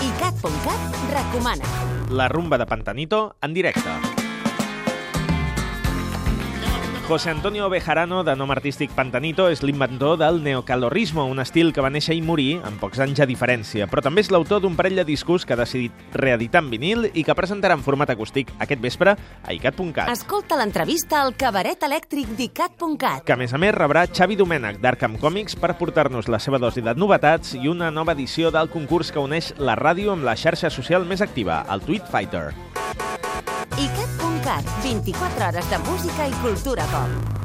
ICAT.cat recomana. La rumba de Pantanito en directe. José Antonio Bejarano, de nom artístic Pantanito, és l'inventor del neocalorrismo, un estil que va néixer i morir amb pocs anys de diferència, però també és l'autor d'un parell de discos que ha decidit reeditar en vinil i que presentarà en format acústic aquest vespre a icat.cat. Escolta l'entrevista al cabaret elèctric d'ICAT.cat. que a més a més rebrà Xavi Domènech d'Arkham Comics per portar-nos la seva dosi de novetats i una nova edició del concurs que uneix la ràdio amb la xarxa social més activa, el Tweet Fighter. ICAT.cat, 24 hores de música i cultura pop.